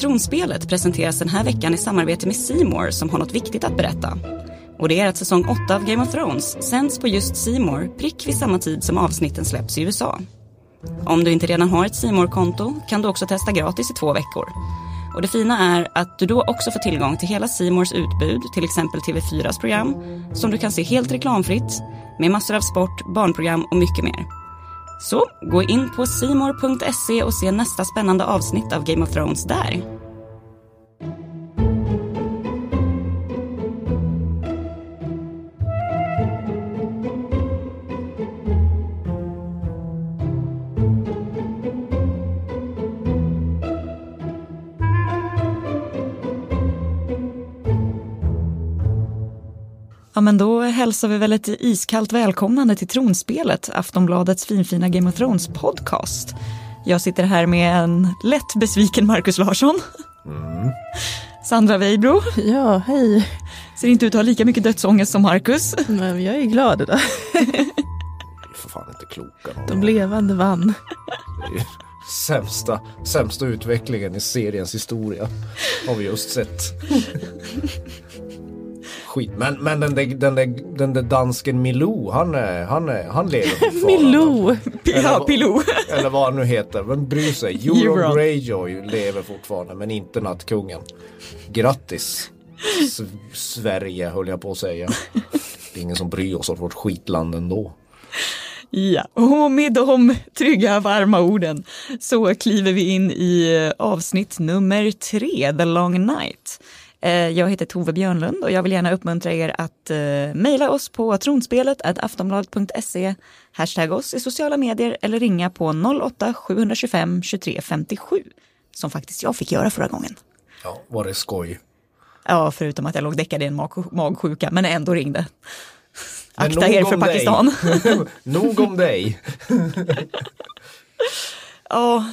Tronspelet presenteras den här veckan i samarbete med Simor som har något viktigt att berätta. Och det är att säsong 8 av Game of Thrones sänds på just Simor prick vid samma tid som avsnitten släpps i USA. Om du inte redan har ett simor konto kan du också testa gratis i två veckor. Och det fina är att du då också får tillgång till hela Simors utbud, till exempel TV4s program, som du kan se helt reklamfritt, med massor av sport, barnprogram och mycket mer. Så gå in på simor.se och se nästa spännande avsnitt av Game of Thrones där. Ja, men då hälsar vi väl ett iskallt välkomnande till Tronspelet, Aftonbladets finfina Game of Thrones podcast. Jag sitter här med en lätt besviken Markus Larsson. Mm. Sandra Weibro. Ja, hej. Ser inte ut att ha lika mycket dödsångest som Markus. Men jag är glad idag. för fan inte kloka. De levande vann. Sämsta, sämsta utvecklingen i seriens historia har vi just sett skit. Men, men den, där, den, där, den där dansken Milou, han, han, han lever fortfarande. Milou! Ja, Pilou. Eller vad han nu heter. Vem bryr sig? Euron Greyjoy lever fortfarande men inte Nattkungen. Grattis! S Sverige höll jag på att säga. Det är ingen som bryr sig om vårt skitland ändå. Ja, och med de trygga varma orden så kliver vi in i avsnitt nummer tre, The Long Night. Eh, jag heter Tove Björnlund och jag vill gärna uppmuntra er att uh, mejla oss på tronspelet aftonbladet.se, hashtag oss i sociala medier eller ringa på 08-725 23 57 som faktiskt jag fick göra förra gången. Ja, var det skoj? Ja, förutom att jag låg däckad i en mag magsjuka, men ändå ringde. Akta er för Pakistan. nog om dig. ja,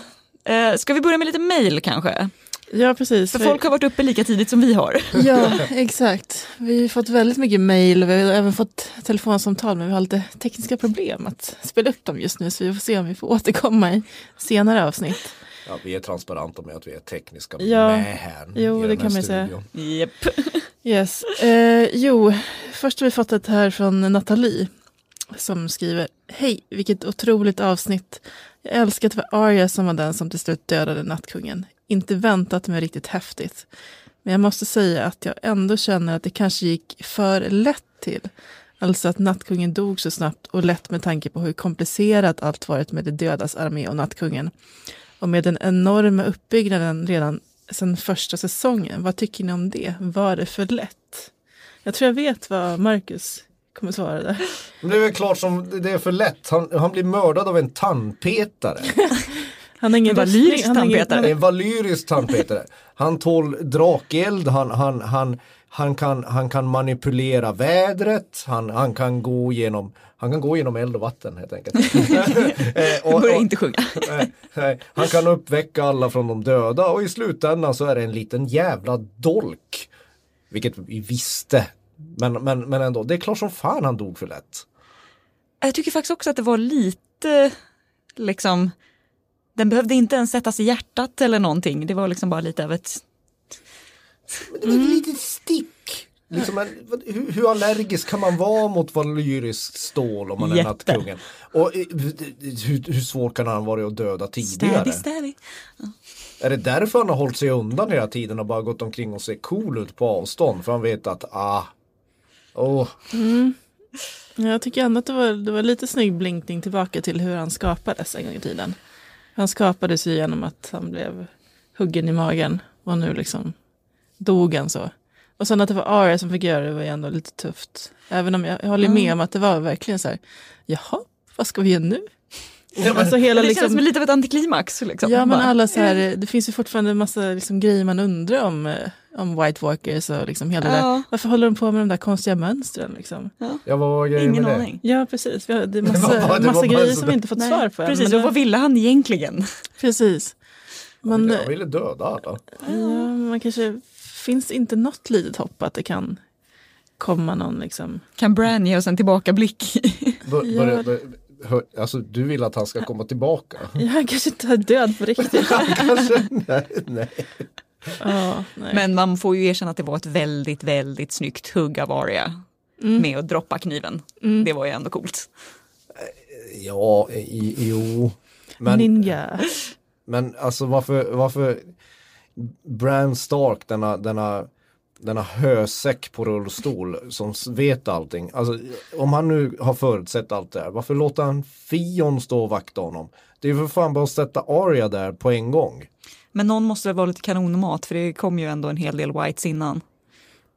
uh, ska vi börja med lite mejl kanske? Ja, precis. För folk har varit uppe lika tidigt som vi har. Ja, exakt. Vi har fått väldigt mycket mejl och vi har även fått telefonsamtal men vi har lite tekniska problem att spela upp dem just nu så vi får se om vi får återkomma i senare avsnitt. Ja, vi är transparenta med att vi är tekniska ja, med här. Jo, det kan man säga. Yep. Yes. Eh, jo, först har vi fått ett här från Nathalie som skriver Hej, vilket otroligt avsnitt. Jag älskar att det var Arya som var den som till slut dödade Nattkungen inte väntat mig riktigt häftigt. Men jag måste säga att jag ändå känner att det kanske gick för lätt till. Alltså att nattkungen dog så snabbt och lätt med tanke på hur komplicerat allt varit med de dödas armé och nattkungen. Och med den enorma uppbyggnaden redan sedan första säsongen. Vad tycker ni om det? Var det för lätt? Jag tror jag vet vad Marcus kommer svara där. det är väl klart som det är för lätt. Han, han blir mördad av en tandpetare. Han har ingen valyrisk tandpetare. En valyrisk tandpetare. Han tål drakeld, han, han, han, han, kan, han kan manipulera vädret, han, han, kan gå genom, han kan gå genom eld och vatten helt enkelt. Eh, och, Börja inte sjunga. han kan uppväcka alla från de döda och i slutändan så är det en liten jävla dolk. Vilket vi visste. Men, men, men ändå, det är klart som fan han dog för lätt. Jag tycker faktiskt också att det var lite liksom den behövde inte ens sättas i hjärtat eller någonting. Det var liksom bara lite av ett... Det var ett mm. litet stick. Liksom hur, hur, allergisk kan man vara mot valyriskt stål om man Jätte. är nattkungen? Och eh, hur, hur svårt kan han vara att döda tidigare? Städig, städig. Ja. Är det därför han har hållit sig undan hela tiden och bara gått omkring och ser cool ut på avstånd? För han vet att, ah, oh. Mm. Jag tycker ändå att det var, det var lite snygg blinkning tillbaka till hur han skapades en gång i tiden. Han skapades ju genom att han blev huggen i magen och nu liksom dog han så. Och sen att det var Arya som fick göra det var ju ändå lite tufft. Även om jag, jag håller med om att det var verkligen så här, jaha, vad ska vi göra nu? Ja, alltså hela, det liksom, känns som lite av ett antiklimax. Liksom. Ja men alla så här, det finns ju fortfarande en massa liksom, grejer man undrar om, eh, om White Walkers och liksom hela ja. där. Varför håller de på med de där konstiga mönstren? Liksom? Ja. Ja, vad var Ingen med aning. Det? Ja precis, vi har, det är massa, det var, det massa grejer som vi inte fått Nej. svar på. Precis, och vad ville han egentligen? Precis. Man, han ville döda alla. Ja, man kanske, finns inte något litet hopp att det kan komma någon liksom. Kan Bran ge oss en tillbakablick? Bör, hör, alltså du vill att han ska komma tillbaka? Ja, han kanske inte är död på riktigt. kanske, nej, nej. Nej. Men man får ju erkänna att det var ett väldigt, väldigt snyggt hugg av Arya med att droppa kniven. Det var ju ändå coolt. Ja, i, jo. Men, Ninja. men alltså varför, varför Bran Stark, denna, denna, denna hösäck på rullstol som vet allting. Alltså om han nu har förutsett allt det här, varför låter han Fion stå och vakta honom? Det är ju för fan bara att sätta Aria där på en gång. Men någon måste väl vara lite kanonmat för det kom ju ändå en hel del whites innan.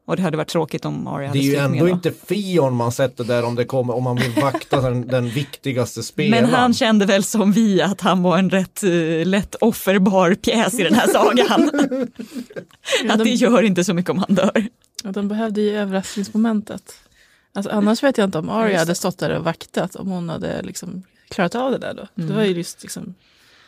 Och det hade varit tråkigt om Det hade är ju med ändå då. inte Fion man sätter där om det kommer, om man vill vakta den, den viktigaste spelaren. Men han kände väl som vi att han var en rätt uh, lätt offerbar pjäs i den här sagan. Ja, att det de, gör inte så mycket om han dör. ja, de behövde ju överraskningsmomentet. Alltså, annars vet jag inte om Arya hade det. stått där och vaktat om hon hade liksom klarat av det där då. Mm. Det var ju just liksom,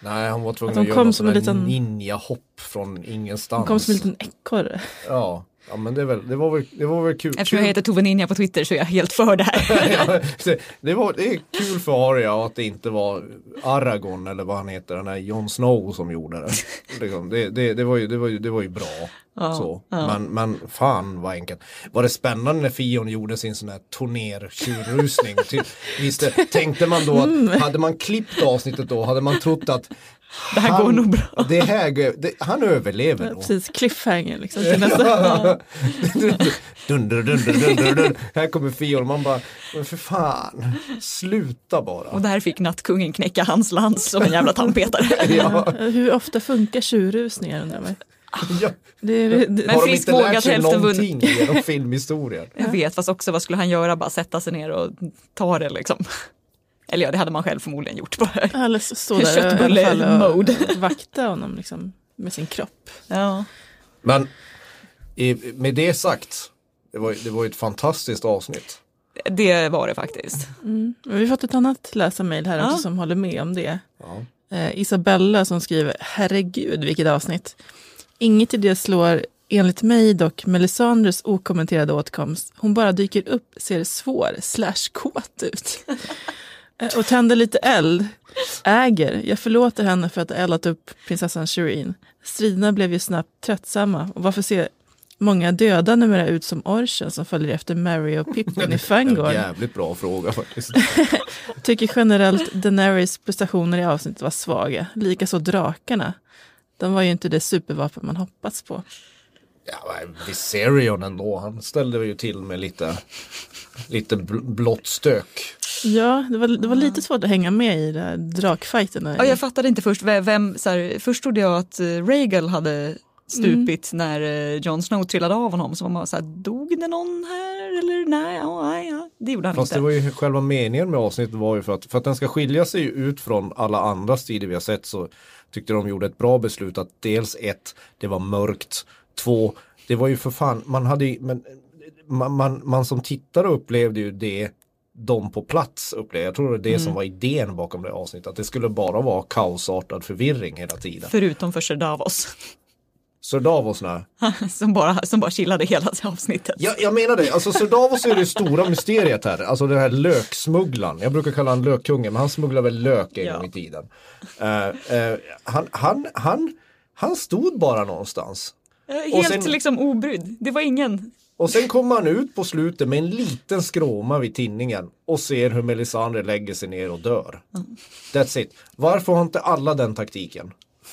Nej, han var tvungen Att att, göra kom som en liten- ninja-hopp från ingenstans. hon kom som en liten ekorre. Ja, ja men det, väl, det, var väl, det var väl kul. Eftersom jag heter Tove Ninja på Twitter så är jag helt för det här. Det- var, det är kul för Arya att det inte var Aragorn eller vad han heter, den här Jon Snow som gjorde det. Liksom, det, det, det, var, ju, det, var, ju, det var ju bra. Ja, så. ja. Men, men fan vad enkelt. Var det spännande när Fion gjorde sin sån här turner-tjurrusning? Typ, visst, tänkte man då att hade man klippt avsnittet då hade man trott att Det här går nog bra. Det här, det, han överlever Ja, nog. Precis, cliffhanger liksom. Till nästa. dunder, dunder, dunder, dunder. Här kommer Fion man bara, men för fan, sluta bara. Och där fick nattkungen knäcka hans lans som en jävla tandpetare. Ja, Hur ofta funkar tjurrusningar undrar man. ja. Det, det, Men Har de inte lärt sig någonting genom filmhistorien? Jag vet, fast också vad skulle han göra? Bara sätta sig ner och ta det liksom. Eller ja, det hade man själv förmodligen gjort. Bara. Eller så stå där Köttbulle-mode. vakta honom liksom, med sin kropp. Ja. Men i, med det sagt, det var, det var ju ett fantastiskt avsnitt. Det var det faktiskt. Mm. Vi har fått ett annat läsarmail här Ja. också som håller med om det. Ja. Eh, Isabella som skriver, herregud vilket avsnitt. Inget i det slår enligt mig dock Melisandres okommenterade åtkomst. Hon bara dyker upp, ser svår slash kåt ut. Eh, och tänder lite eld. Äger, jag förlåter henne för att ha eldat upp prinsessan Shireen. Striderna blev ju snabbt tröttsamma. Och varför ser många döda numera ut som orchen som följer efter Mary och Pippin i Fangorn? jävligt bra fråga faktiskt. Tycker generellt Daenerys prestationer i avsnittet var svaga. Likaså drakarna. De var ju inte det supervapen man hoppats på. Ja, Viserion ändå, han ställde ju till med lite, lite bl- blått stök. Ja, det var, det var lite svårt att hänga med i här drakfighten. Ja, jag fattade inte först vem, så här, först trodde jag att uh, Rhaegal hade stupit när uh, Jon Snow trillade av honom. Så var man så här, dog det någon här eller nej, ja, nej, ja. det gjorde han Fast inte. det var ju själva meningen med avsnittet var ju för att, för att den ska skilja sig ut från alla andra strider vi har sett så tyckte de gjorde ett bra beslut att dels ett, det var mörkt, två, det var ju för fan, man hade ju, men man, man, man som tittare upplevde ju det de på plats upplevde. Jag tror det var det som var idén bakom det avsnittet. Att det skulle bara vara kaosartad förvirring hela tiden. Förutom för Sir Davos Så Davos när som bara, som bara chillade hela avsnittet. Ja, jag menar det. Alltså Sir Davos är det stora mysteriet här. Alltså den här löksmugglaren. Jag brukar kalla honom lökkungen men han smugglar väl lök en Ja. gång i tiden. Eh, eh, han, han, han, han stod bara någonstans. Eh, Helt sen- liksom obrydd. Det var ingen. Och sen kommer han ut på slutet med en liten skråma vid tinningen och ser hur Melisandre lägger sig ner och dör. That's it. Varför har inte alla den taktiken?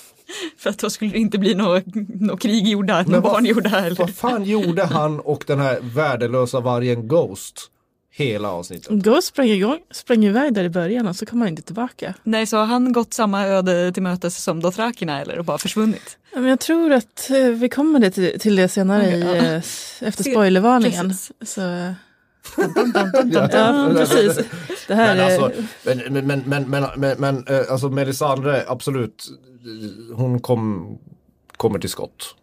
För att då skulle det inte bli något nå krig gjorda, vad- barn gjorda. Eller? Vad fan gjorde han och den här värdelösa vargen Ghost hela avsnittet? Ghost sprang, igång, sprang iväg där i början och så kom han inte tillbaka. Nej, så har han gått samma öde till mötes som Dothrakina eller och bara försvunnit? Ja, Men jag tror att eh, vi kommer det till, till det senare Okej, i, ja. efter spoilervarningen. precis. Så, ja, precis. Det här Men alltså, men, men, men, men, men, men, men eh, alltså Melisandre, absolut, hon kom, kommer till skott.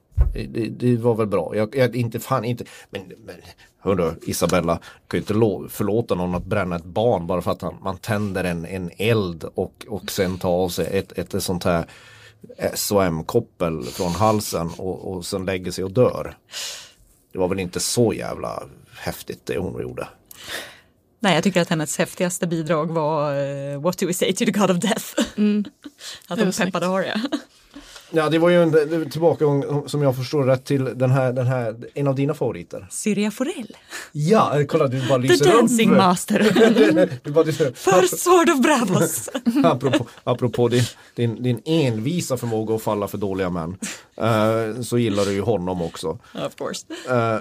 Det, det var väl bra. Jag, jag inte fan inte, men, men hörru Isabella, kan ju inte förlåta någon att bränna ett barn bara för att han, man tänder en, en eld och, och sen tar av sig ett, ett, ett sånt här SOM-koppel från halsen och, och sen lägger sig och dör. Det var väl inte så jävla häftigt det hon gjorde. Nej, jag tycker att hennes häftigaste bidrag var eh, What do we say to the God of Death? att det var hon peppade Arya. Ja, det var ju en tillbakagång som jag förstår rätt till den här, den här, en av dina favoriter. Syria Forell, Ja, kolla du bara The lyser Dancing upp. Master, du bara lyser upp. First Sword of Bravos. apropå, apropå din, din, din envisa förmåga att falla för dåliga män. eh, så gillar du ju honom också. of course. Eh,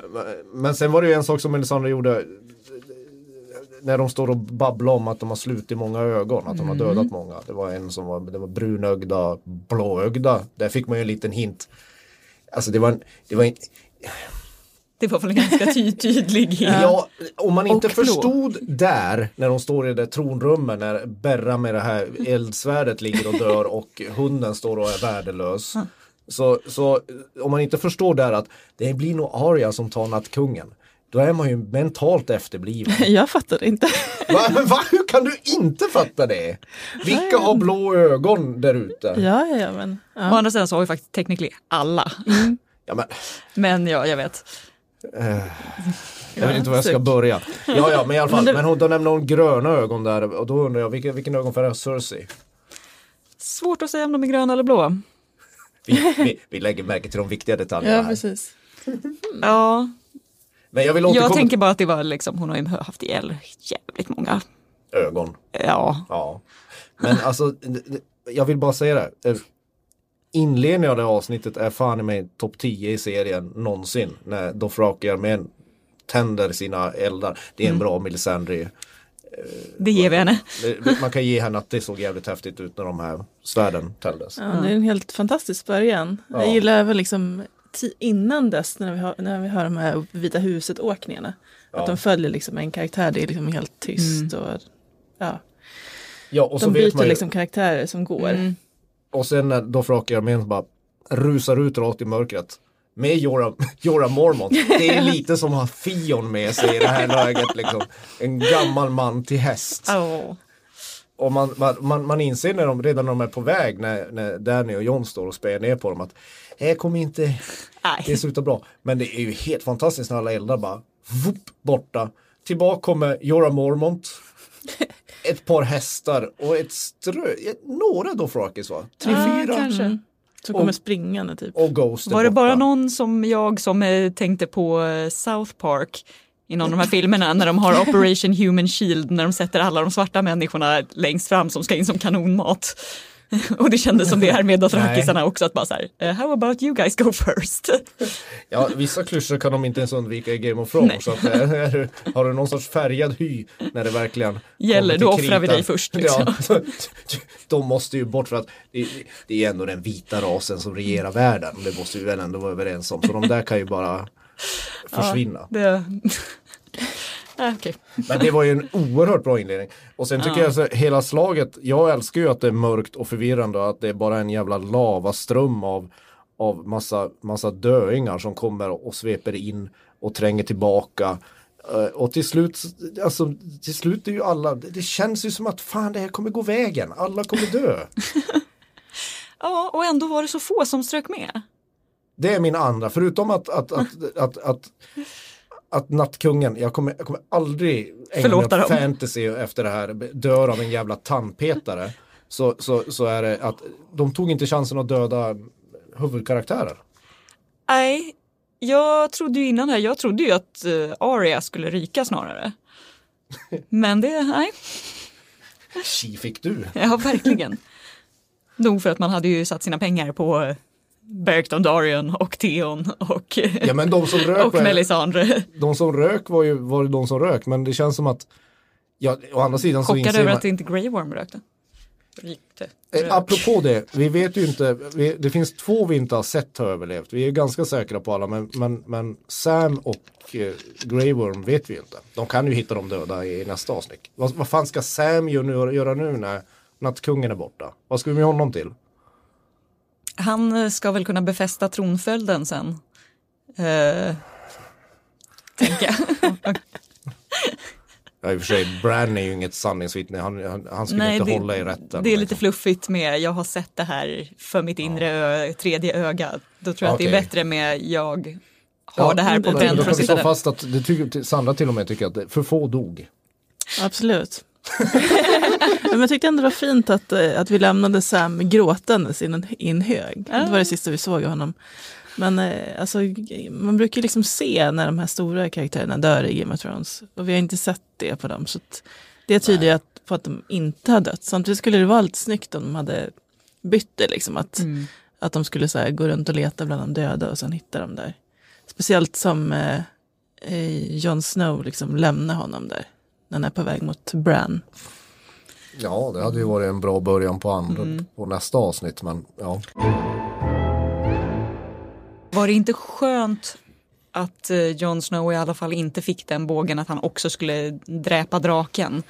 men sen var det ju en sak som Melisandre gjorde. När de står och babblar om att de har slutit många ögon, att de har dödat många. Det var en som var, det var brunögda, blåögda. Där fick man ju en liten hint. Alltså det var, en, det var en, Det var väl en ganska ty tydlig Ja, om man inte förstod där när de står i det tronrummet när Berra med det här eldsvärdet ligger och dör och hunden står och är värdelös. Så, så om man inte förstår där att det blir nog Arya som tar nattkungen. Då är man ju mentalt efterbliven. Jag fattar inte. Va? Va? Hur kan du inte fatta det? Vilka har blå ögon där ute? Ja, ja, ja, men. Å Ja. andra sidan så har ju faktiskt technically alla. Ja, men, Men ja, jag vet. jag vet inte var jag ska börja. Ja, ja, men i alla fall. Men hon, då nämner hon gröna ögon där och då undrar jag vilken, vilken ögonfärg har Cersei? Svårt att säga om de är gröna eller blå. Vi, vi, vi lägger märke till de viktiga detaljerna ja, här. precis. Ja, Men jag vill återkomma jag tänker bara att det var liksom, hon har ju haft ihjäl jävligt många. ögon. Ja, Ja. Men alltså, jag vill bara säga det. Eh, Inledningen av det här avsnittet är fan i mig topp 10 i serien någonsin. När Dothraki-armén tänder sina eldar. Det är en Mm. bra Melisandre. det ger vi henne. Man kan ge henne att det såg jävligt häftigt ut när de här svärden tändes. Ja, det är en helt fantastisk början. Ja. Jag gillar även liksom innan dess när vi har, när vi har de här Vita huset-åkningarna. Ja. Att de följer liksom en karaktär, det är liksom helt tyst. Och, ja. Ja, och De byter ju, liksom karaktärer som går. Mm. och sen när Dothraki-armén bara rusar ut rakt i mörkret. Med Jorah, Jorah Mormont. Det är lite som att ha Fion med sig i det här läget. Liksom. En gammal man till häst. Åh. Och man, man, man, inser när de, redan när de är på väg när, när Danny och John står och spejar ner på dem att det kommer inte det Nej. slutar bra. Men det är ju helt fantastiskt när alla eldar bara vup, borta. Tillbaka kommer Jorah Mormont. Ett par hästar och ett strö, några Dothrakis va? Tre, Ja, fyra. kanske. Mm. Som kommer Och- springande typ. Och Ghost Var det borta. bara någon som jag som eh, tänkte på eh, South Park i någon av de här filmerna när de har Operation Human Shield när de sätter alla de svarta människorna längst fram som ska in som kanonmat. Och det kändes som det här med dothrakisarna också att bara så här, eh, how about you guys go first? Ja, vissa klyschor kan de inte ens undvika i Game of Thrones. Så att, eh, är har du någon sorts färgad hy när det verkligen Gäller, då offrar vi dig först, liksom. Ja, de måste ju bort för att det, det är ändå den vita rasen som regerar världen. Det måste vi väl ändå vara överens om. Så de där kan ju bara försvinna. Det... Ah, okej. Men det var ju en oerhört bra inledning. Och sen tycker Ja. jag så hela slaget, jag älskar ju att det är mörkt och förvirrande och att det är bara en jävla lavaström av, av massa, massa döingar som kommer och sveper in och tränger tillbaka. Eh, Och till slut, alltså till slut är ju alla, det det känns ju som att fan det här kommer gå vägen, alla kommer dö. Ja, och ändå var det så få som strök med. Det är min andra, förutom att, att, att, att, att, att Nattkungen, jag kommer, jag kommer aldrig ägna mig Förlåta åt dem. fantasy efter det här, dör av en jävla tandpetare. Så, så, så är det att de tog inte chansen att döda huvudkaraktärer. Nej, jag trodde ju innan här, jag trodde ju att uh, Arya skulle ryka snarare. Men det, nej, Tji fick du. ja verkligen. Nog för att man hade ju satt sina pengar på Beric Dondarrion och Theon och, Ja men de som rök och var, Melisandre. de som rök var ju var ju de som rök men det känns som att Ja, å andra sidan så Chockad inser över man, att inte Grey Worm rökte. Rykte. Eh, apropå det, vi vet ju inte, vi, det finns två vi inte har sett ha överlevt. Vi är ganska säkra på alla men, men, men Sam och eh, Grey Worm vet vi ju inte. De kan ju hitta de döda i nästa avsnitt. Vad, vad fan ska Sam göra nu, göra nu när Nattkungen är borta? Vad ska vi med honom till? Han eh, ska väl kunna befästa tronföljden sen. Uh, tänker jag. Ja, i och för sig, Bran är ju inget sanningsvittne. Han, han, han skulle Nej, inte det, hålla i rätten. det är lite liksom. fluffigt med jag har sett det här för mitt inre ö, tredje öga. Då tror jag att det är bättre med jag har det här på pränt Då för kan vi slå fast att det tycker, Sandra till och med tycker att för få dog. Absolut. Men jag tyckte ändå det var fint att, eh, att vi lämnade Sam gråtandes i en, i en hög. Ja. Det var det sista vi såg av honom. Men eh, alltså, man brukar liksom se när de här stora karaktärerna dör i Game of Thrones. Och vi har inte sett det på dem. Så det tyder ju på att de inte har dött. Samtidigt skulle det vara lite snyggt om de hade bytt det. Liksom, att, Mm. att de skulle så här, gå runt och leta bland de döda och sen hitta dem där. Speciellt som eh, eh, Jon Snow liksom lämnar honom där. När han är på väg mot Bran. Ja, det hade ju varit en bra början på, andra, på nästa avsnitt. Men ja, Var det inte skönt att eh, Jon Snow i alla fall inte fick den bågen att han också skulle dräpa draken?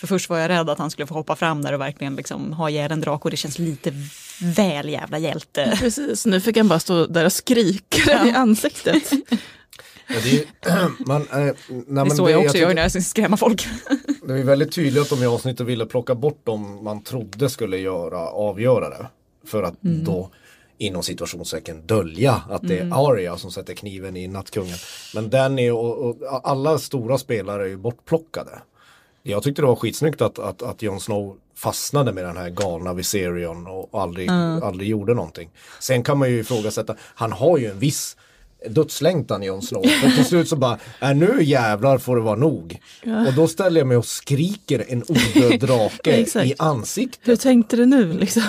För först var jag rädd att han skulle få hoppa fram där och verkligen liksom ha ihjäl en drake och det känns lite väl jävla hjälte. Precis, nu fick han bara stå där och skrika i ansiktet. Det är, man, nej, Det det, jag också tycker- gör när jag ska skrämma folk. Det är väldigt tydligt att de i avsnittet ville plocka bort dem man trodde skulle göra, avgöra det. För att då inom situationstecken dölja att det är Arya som sätter kniven i nattkungen. Men Danny och, och alla stora spelare är ju bortplockade. Jag tyckte det var skitsnyggt att, att, att Jon Snow fastnade med den här galna Viserion och aldrig, aldrig gjorde någonting. Sen kan man ju ifrågasätta, han har ju en viss dödslängtan Jon Snow. För till slut så bara, äh, nu jävlar får det vara nog. Och då ställer jag mig och skriker en odöd drake Exakt. i ansiktet. Hur tänkte du nu liksom?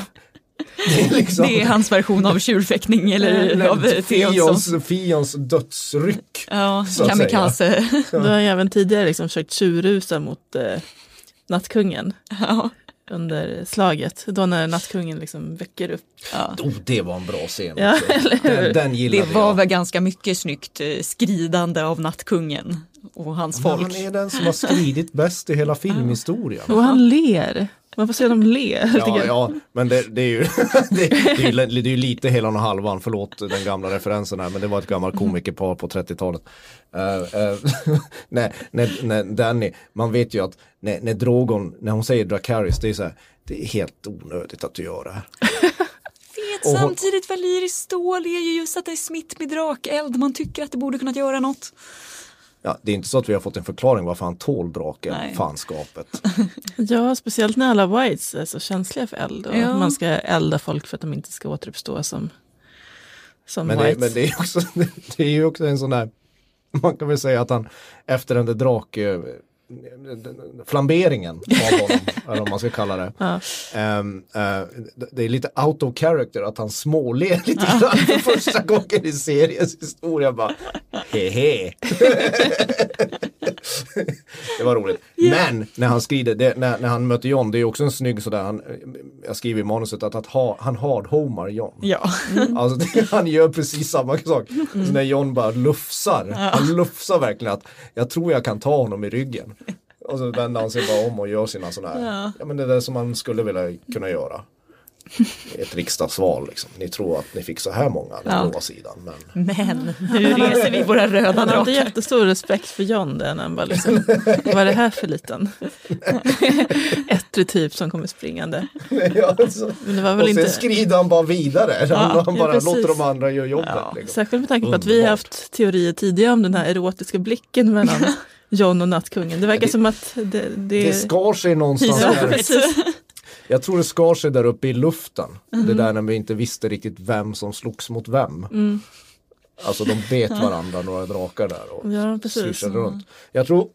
Det är liksom Det är hans version av tjurfäktning eller av Theons. Fions, Fions dödsryck. Ja, kamikaze. Du har även tidigare liksom försökt tjurrusa mot eh, nattkungen Ja. Under slaget. Då när nattkungen liksom väcker upp. Ja. Oh, det var en bra scen. Ja, hur? Den, den gillade Det var jag. väl ganska mycket snyggt eh, skridande av nattkungen och hans Men folk. Han är den som har skridit bäst i hela filmhistorien. Och han ler. Man får se dem le. Ja, ja, men det, det, är ju, det, det, är ju, det är ju lite Helan och Halvan, förlåt den gamla referensen här, men det var ett gammalt komikerpar på 30-talet. Uh, uh, när, när, när Danny, man vet ju att när, när Drogon, när hon säger Dracarys, det är så här, det är helt onödigt att du gör det här. vet hon- samtidigt Valyris stål är ju just att det är smitt med drakeld. Man tycker att det borde kunnat göra något. Ja, det är inte så att vi har fått en förklaring varför han tål draken, Nej. fanskapet. Ja, speciellt när alla whites är så känsliga för eld. Och Ja. man ska elda folk för att de inte ska återuppstå som, som Men det, whites. men det är också, det är ju också en sån där, man kan väl säga att han efter den där drak, eh, flamberingen av honom, eller vad man ska kalla det. Ja. Ehm, eh, det- är lite out of character att han småler lite grann för första gången i seriens historia. Bara, hehe. det var roligt. Men när han skriver, det, när, när han möter John, det är också en snygg sådär, han, jag skriver i manuset att, att ha, han hard-homar John. Ja. Alltså det, han gör precis samma sak. Så när John bara lufsar, han lufsar verkligen att jag tror jag kan ta honom i ryggen. Och så vänder han sig bara om och gör sina sådana här, ja. men det där som man skulle vilja kunna göra. Ett riksdagsval liksom. Ni tror att ni fick så här många den Ja. blåa sidan. Men Men nu reser vi våra röda Han hade drakar. jättestor respekt för John där när han bara liksom, vad är det här för liten ettrig typ som kommer springande. ja, Men det var och väl sen inte, skrider han bara vidare. Han, han ja, bara precis. låter de andra göra jobbet. Ja, liksom. särskilt med tanke på att vi har haft teorier tidigare om den här erotiska blicken mellan John och nattkungen. Det verkar det- som att det, det, Det skar sig någonstans Ja. Jag tror det skar sig där uppe i luften. Mhm. Det där när vi inte visste riktigt vem som slogs mot vem. Mm. Alltså de bet varandra, några drakar där och Ja, precis. swishade runt. Jag tror,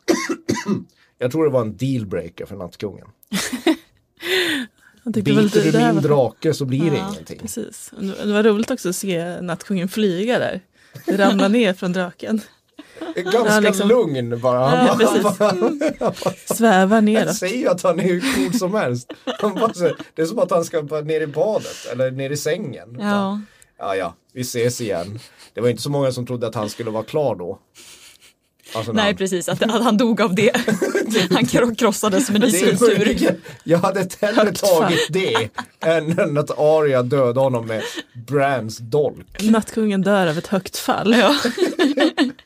jag tror det var en dealbreaker för nattkungen. Biter det du min var- drake så blir det Ja, ingenting. Precis. Det var roligt också att se nattkungen flyga där. Det ramlade ner från draken. Ganska Ja, liksom- lugn bara. Han, Ja, bara, han, jag neråt. säger ju att han är hur cool som helst. Han bara, det är som att han ska bara ner i badet eller ner i sängen. Ja. ja, ja, vi ses igen. Det var inte så många som trodde att han skulle vara klar då. Alltså, Nej han- precis, att, att han dog av det. Han kro- krossades som är isskulptur. möjligen, jag hade hellre tagit det än, än att Arya dödade honom med Brands dolk. Nattkungen dör av ett högt fall. Ja.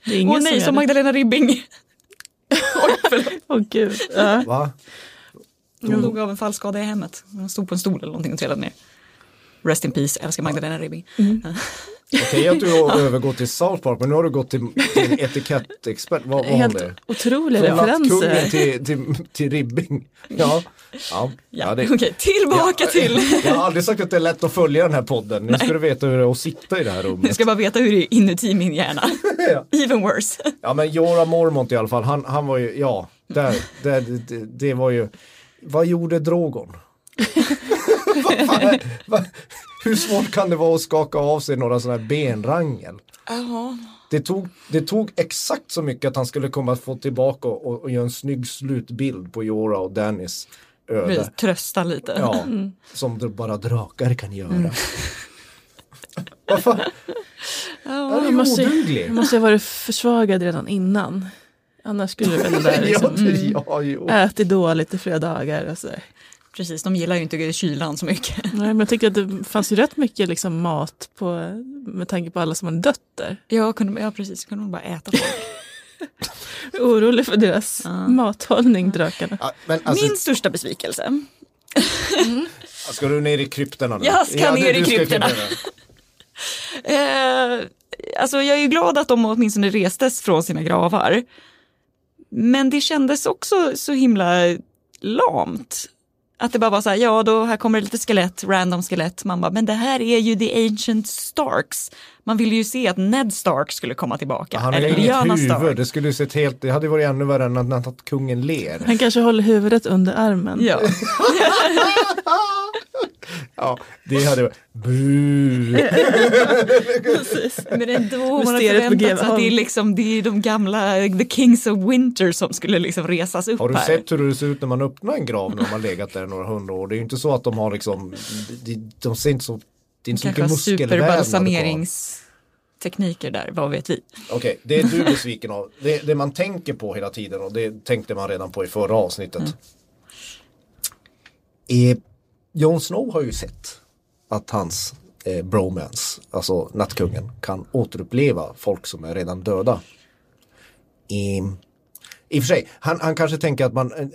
Det är ingen Åh nej, som det. Magdalena Ribbing. Oj. Åh gud. Ja. Va? Hon dog av en fallskada i hemmet. Hon stod på en stol eller någonting och trillade ner. Rest in peace, älskar Magdalena Ribbing. Okej att du har övergått till South Park men nu har du gått till, till etikettexpert. Vad var Helt det? otroliga Från referenser. till, till, till ribbing. Ja, ja, ja, det, Okej, tillbaka Ja, till. Jag har aldrig sagt att det är lätt att följa den här podden. Nu ska du veta hur det är att sitta i det här rummet. ska bara veta hur det är inuti min hjärna. Ja. Even worse. Ja men Jorah Mormont i alla fall, han, han var ju, ja, där, där, det, det var ju, vad gjorde Drogon? vad fan, vad, hur svårt kan det vara att skaka av sig några sådana här benrangel? Det tog, det tog exakt så mycket att han skulle komma att få tillbaka och, och, göra en snygg slutbild på Jorah och Dannys öde. Precis, Trösta lite. Ja, som dr- bara drakar kan göra. Fan? Han är Han måste, oduglig. han måste ha varit försvagad redan innan. Annars skulle det väl där liksom, ja, det- ja, jo. ätit dåligt i flera dagar. Och så. Precis, de gillar ju inte kylan så mycket. Nej, men jag tycker att det fanns ju rätt mycket liksom, mat på, med tanke på alla som hade dött där. Ja, kunde, ja precis, kunde de bara äta folk. Orolig för deras mathållning, drakarna. Ja, men alltså, Min största besvikelse. ska du ner i krypterna nu? Jag ska det- ner i krypterna. Eh, alltså jag är ju glad att de åtminstone restes från sina gravar. Men det kändes också så himla lamt. Att det bara var så här, ja då här kommer det lite skelett, random skelett. Man bara, men det här är ju the ancient Starks. Man ville ju se att Ned Stark skulle komma tillbaka. Han har ju eller inget huvud, Stark. det skulle ju sett helt, det hade varit ännu värre än att, att kungen ler. Han kanske håller huvudet under armen. Ja. Ja, det hade varit, bu. Men ändå, man har förväntat sig att det är, liksom, det är de gamla The Kings of Winter som skulle liksom resas upp Har du här. sett hur det ser ut när man öppnar en grav när har legat där några hundra år? Det är ju inte så att de har liksom, de, de ser inte så, det är inte så mycket muskelvävnad superbalsameringstekniker där, vad vet vi? Okej, det är du besviken av. Det, det man tänker på hela tiden och det tänkte man redan på i förra avsnittet. Eh, Jon Snow har ju sett att hans eh, bromance, alltså nattkungen, kan återuppleva folk som är redan döda. I, i och för sig, han, han kanske tänker att, man, eh,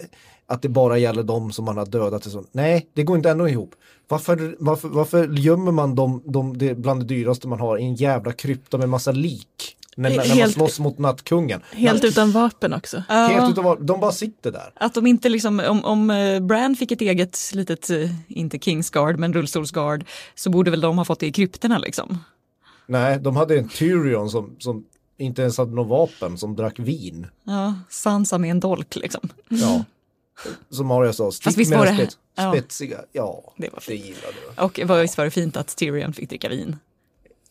att det bara gäller de som man har dödat. så. Nej, det går inte ändå ihop. Varför, varför, varför gömmer man dem, dem det, bland det dyraste man har i en jävla krypta med massa lik? När, när man Helt- slåss mot nattkungen. Helt utan vapen också. Helt utan, de bara sitter där. Att de inte liksom, om, om eh, Bran fick ett eget litet, eh, inte Kingsguard men rullstolsguard, så borde väl de ha fått det i krypterna liksom. Nej, de hade en Tyrion som, som inte ens hade något vapen, som drack vin. Ja, Sansa med en dolk liksom. Ja. Som Arya sa, stick visst var den det- spets, ja. spetsiga. Ja, Det var det gillade jag. Och vad- visst var det fint att Tyrion fick dricka vin.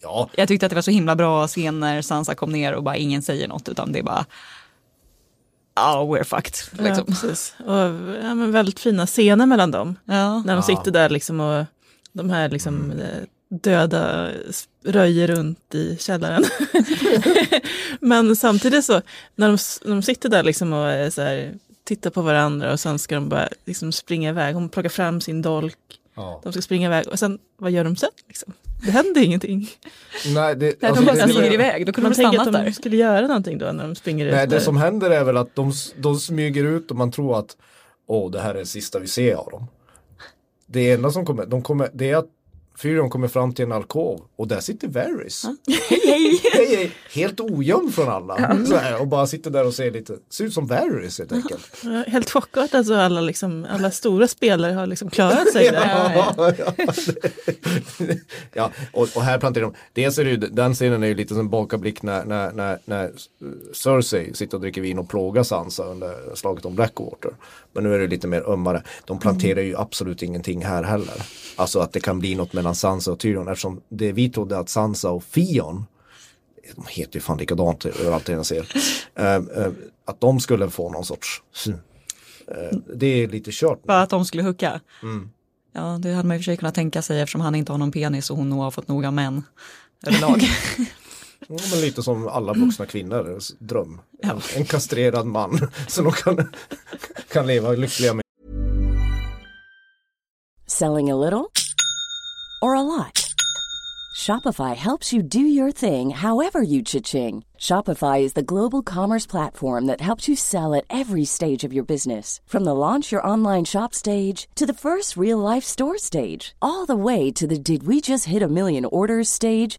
Ja, Jag tyckte att det var så himla bra scen när Sansa kom ner och bara ingen säger något utan det är bara Ja, we're fucked. Ja, Liksom. precis. Och, ja, men väldigt fina scener mellan dem. Ja. När de sitter där liksom och de här liksom eh, döda röjer runt i källaren. Men samtidigt så, när de, när de sitter där liksom och är så här, tittar på varandra och sen ska de bara liksom springa iväg. Hon plockar fram sin dolk, ja. de ska springa iväg och sen, vad gör de sen? Liksom? Det händer ingenting. Nej, det, Nej, alltså, de bara det- det- springer iväg, då kunde Man de tänker stannat att de där. skulle göra någonting då när de springer Nej, ut. det där. som händer är väl att de, de smyger ut och man tror att åh, det här är det sista vi ser av dem. Det enda som kommer, de kommer det är att Fyrion kommer fram till en alkov och där sitter Varys. Hej, hej! Helt ogömd från alla. Så här, och bara sitter där och ser lite, ser ut som Varys helt enkelt. Ja, Helt chockat alltså alla, liksom, alla stora spelare har liksom klarat sig där. Ja, ja. ja, ja och, och här planterar de, dels är det ju, den scenen är ju lite som bakablick när, när, när, när Cersei sitter och dricker vin och plågar Sansa under slaget om Blackwater. Men nu är det lite mer ömmare. De planterar ju absolut ingenting här heller. Alltså att det kan bli något mellan Sansa och Tyrion eftersom det vi trodde att Sansa och Fion de heter ju fan likadant överallt jag ser. Eh, att de skulle få någon sorts eh, det är lite kört. Bara att de skulle hucka. Mm. Ja, det hade man i och för sig kunnat tänka sig eftersom han inte har någon penis och hon nog har fått nog av män överlag. Ja, men lite som alla vuxna kvinnors dröm. En, en kastrerad man som de kan, kan leva lyckliga med. Selling a little or a lot? Shopify helps you do your thing however you cha-ching. Shopify is the global commerce platform that helps you sell at every stage of your business. From the launch your online shop stage to the first real life store stage, all the way to the did we just hit a million orders stage.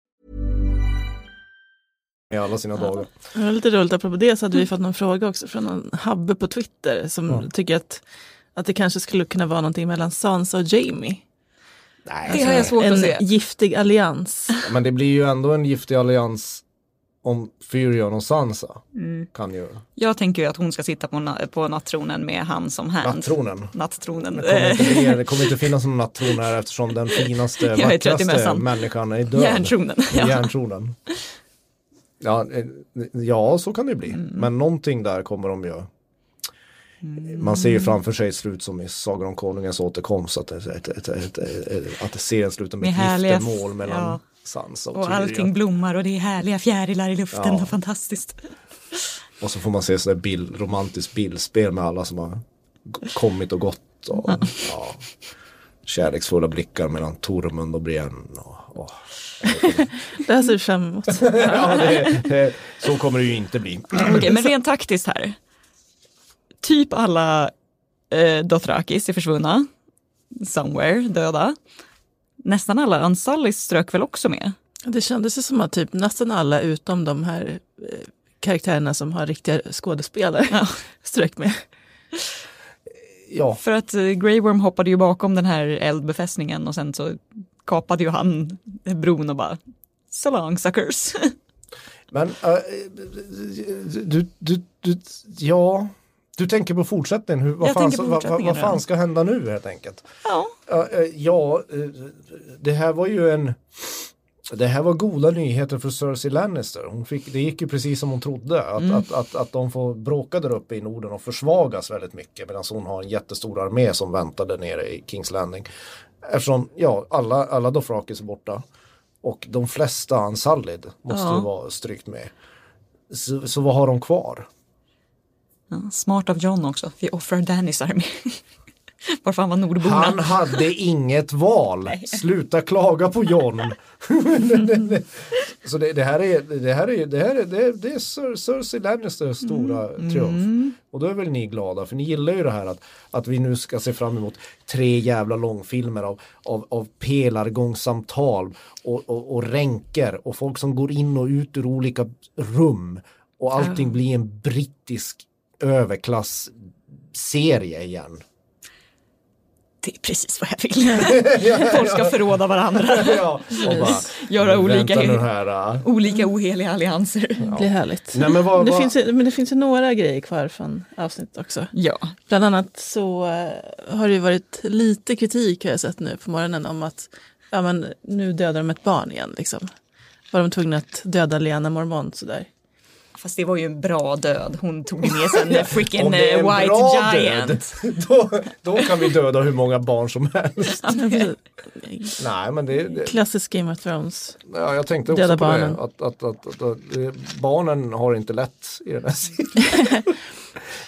i alla sina dagar. Det var lite roligt, apropå det så hade vi fått någon fråga också från någon Habbe på Twitter som Ja. tycker att, att det kanske skulle kunna vara någonting mellan Sansa och Jamie. Nej, Det har jag svårt en att se. giftig allians. Men det blir ju ändå en giftig allians om Fyrion och Sansa Mm. kan ju. Jag tänker ju att hon ska sitta på, na- på nattronen med han som hand. Nattronen. Nattronen. Det kommer, inte bli, det kommer inte finnas någon nattron här eftersom den finaste, vackraste människan är död. Järntronen. Ja. Järntronen. Ja, eh, ja, så kan det bli. Mm. Men någonting där kommer de ju. Man ser ju framför sig ett slut som i Sagan om Konungens återkomst. Att det, ett, ett, ett, ett, att det ser en slutar med, ett giftermål mellan ja. Sansa och, Och Tyrion. allting blommar och det är härliga fjärilar i luften Ja. och fantastiskt. Och så får man se sådär bild, romantiskt bildspel med alla som har kommit och gått. Och, ja, kärleksfulla blickar mellan Tormund och Brienne. Och, och. Det här ser vi fram emot. Ja, det, det, så kommer det ju inte bli. Okej, men rent taktiskt här. Typ alla eh, Dothrakis är försvunna. Somewhere, döda. Nästan alla Unsullys strök väl också med? Det kändes ju som att typ nästan alla utom de här eh, karaktärerna som har riktiga skådespelare Ja. strök med. Ja, För att eh, Grey Worm hoppade ju bakom den här eldbefästningen och sen så kapade ju han bron och bara So long suckers. men äh, du, du, du, ja, du tänker på fortsättningen. Hur, vad, fan, vad, vad, fan ska hända nu helt enkelt? ja. Ja, eh, ja, eh, det här var ju en det här var goda nyheter för Cersei Lannister. Hon fick, det gick ju precis som hon trodde. Att, Mm. att, att, att de får bråka där uppe i Norden och försvagas väldigt mycket. Medan hon har en jättestor armé som väntade nere i Kings Landing. Eftersom ja, alla, alla Dothrakis är borta. Och de flesta Unsullied måste Ja. ju vara strykt med. Så, så vad har de kvar? Ja, Smart av John också, vi offrar Dannys armé. Varför han var nordborna. Han hade inget val. Sluta klaga på John. Så det, det här är, det här är, det här är, det är, det är Cer- Cersei Lannisters stora triumf. Och då är väl ni glada för ni gillar ju det här att, att vi nu ska se fram emot tre jävla långfilmer av, av, av pelargångssamtal och, och, och ränker och folk som går in och ut ur olika rum. Och allting blir en brittisk överklassserie igen. Det är precis vad jag vill. Folk ska förråda varandra. ja, och bara, Göra olika, här. äh. olika oheliga allianser. Det blir härligt. Nej, men vad, Det vad, finns, ju- men det finns ju några grejer kvar från avsnittet också. Ja, Bland annat så eh, har det ju varit lite kritik har jag sett nu på morgonen om att ja, men, nu dödar de ett barn igen. Liksom. Var de tvungna att döda Lena Mormont sådär. Fast det var ju en bra död. Hon tog med sig en freaking är eh, en white bra giant. död, då, då kan vi döda hur många barn som helst. Nej, men det, det Klassisk Game of Thrones. ja, jag tänkte också Döda på barnen. det. Att, att, att, att, att, eh, barnen har inte lätt i den här serien.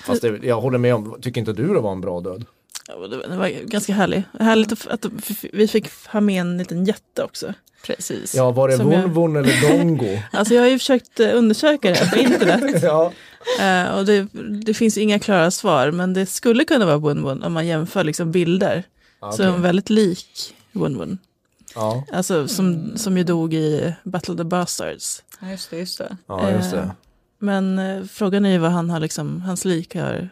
Fast det, jag håller med om, tycker inte du det var en bra död? Ja, det var- ganska härlig. Härligt att, vi fick ha med en liten jätte också. Precis. Ja, var det Som jag- Vunvun eller Dongo? Alltså jag har ju försökt eh, undersöka det här på internet. ja, Eh, och det, det finns inga klara svar, men det skulle kunna vara Wun-Wun om man jämför liksom bilder. Så okej. är hon väldigt lik Wun-Wun. ja, Alltså som, som ju dog i Battle of the Bastards. Ja, just det, just det. ja, just det. Eh, Men eh, frågan är ju vad han har liksom, hans lik har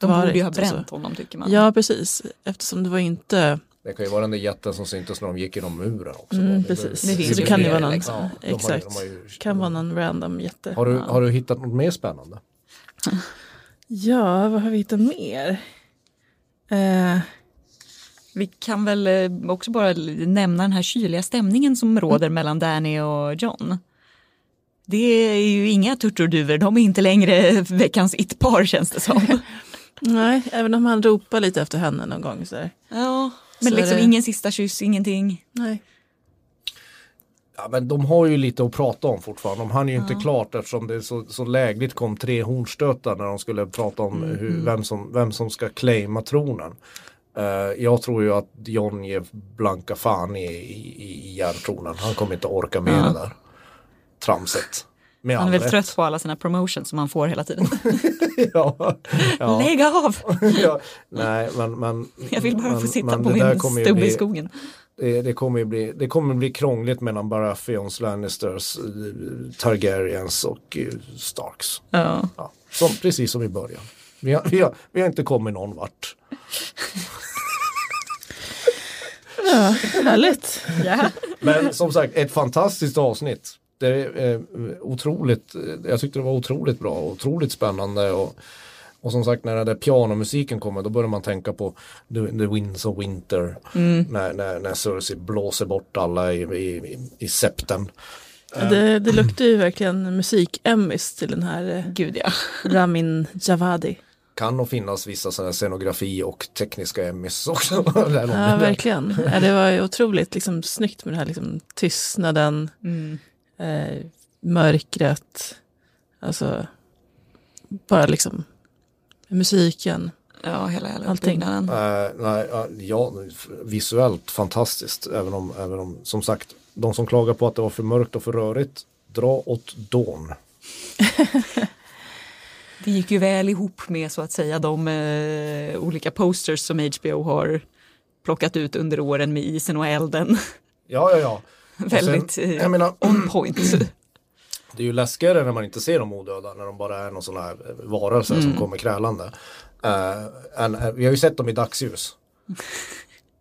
De borde ju ha varit bränt honom tycker man. Ja, precis. Eftersom det var inte... Det kan ju vara den där jätten som syntes när de gick genom muren också. Mm, precis. Det det kan ju vara någon. liksom. Ja, de Exakt. de har ju- Kan vara någon random jätte. Har du, Ja. har du hittat något mer spännande? Ja, vad har vi hittat mer? Eh, Vi kan väl eh, också bara nämna den här kyliga stämningen som råder mellan Danny och John. Det är ju inga turturduvor, de är inte längre veckans it-par känns det som. nej, även om han ropar lite efter henne någon gång. Så. Ja, men Så är liksom det- ingen sista kyss, ingenting. Nej. Ja men de har ju lite att prata om fortfarande. De hann ju inte klart eftersom det så, så lägligt kom tre hornstötar när de skulle prata om hur, vem, som, vem som ska claima tronen. Eh, jag tror ju att John ger blanka fan i, i, i järntronen. Han kommer inte orka med det där tramset. Med Han är väl rätt. trött på alla sina promotions som han får hela tiden. ja, ja. Lägg av! ja, nej, men, men, Jag vill bara men, få sitta men på min stubbe i skogen. Det, det, kommer ju bli, det kommer bli krångligt mellan Baratheons, Lannisters, eh, Targaryens och eh, Starks. Ja. Ja, som, precis som i början. Vi har, vi, har, vi har inte kommit någon vart. Ja, härligt. Ja. Men som sagt, ett fantastiskt avsnitt. Det är eh, otroligt, jag tyckte det var otroligt bra, otroligt spännande och, och som sagt när den där pianomusiken kommer då börjar man tänka på The, the Winds of Winter när, när, när Cersei blåser bort alla i, i, i, septen. Det, det luktar ju verkligen musik-Emmys till den här eh, Gud ja. Ramin Javadi. Kan nog finnas vissa sådana scenografi och tekniska Emmys också. Ja, verkligen. Ja, det var ju otroligt liksom, snyggt med den här liksom, tystnaden, Mm. Eh, mörkret, alltså bara liksom musiken. Ja, hela, hela Allting. uppbyggnaden. Eh, nej, ja, ja, visuellt fantastiskt. Även om, även om, som sagt, de som klagar på att det var för mörkt och för rörigt, dra åt dån. Det gick ju väl ihop med så att säga de eh, olika posters som HBO har plockat ut under åren med isen och elden. Ja, ja, ja. Väldigt sen, eh, jag menar, on point. det är ju läskigare när man inte ser dem odöda, när de bara är någon sån här varelse som kommer krälande. Eh, än- eh, vi har ju sett dem i dagsljus.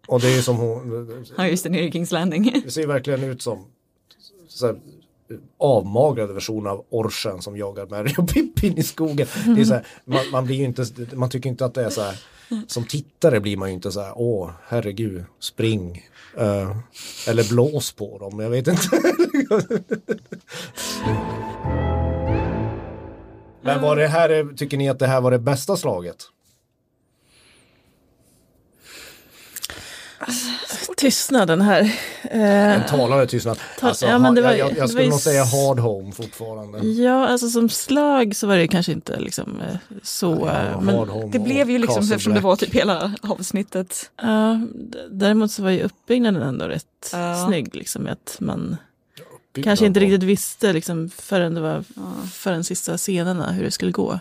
Och det är ju som hon, Ja, just det, nere i Kings Landing. det ser verkligen ut som här, avmagrade versioner av orchen som jagar Mary och Pippin i skogen. Det är så här, man, man blir ju inte, man tycker inte att det är så här, som tittare blir man ju inte så här, åh herregud, spring. Eh, eller blås på dem, jag vet inte. Men var det här, tycker ni att det här var det bästa slaget? Alltså, Tystnaden här. Eh, En talare tystnad. Ta- Alltså, ja, men det var- jag, jag, det var jag skulle nog säga hard home fortfarande. ja, alltså som slag så var det kanske inte liksom eh, så. eh, men, Det blev ju liksom Castle eftersom det Black. var typ hela avsnittet. ja, däremot så var ju uppbyggnaden ändå rätt Ja. snygg. Liksom, att man kanske inte riktigt visste liksom, förrän det var förrän sista scenerna hur det skulle gå.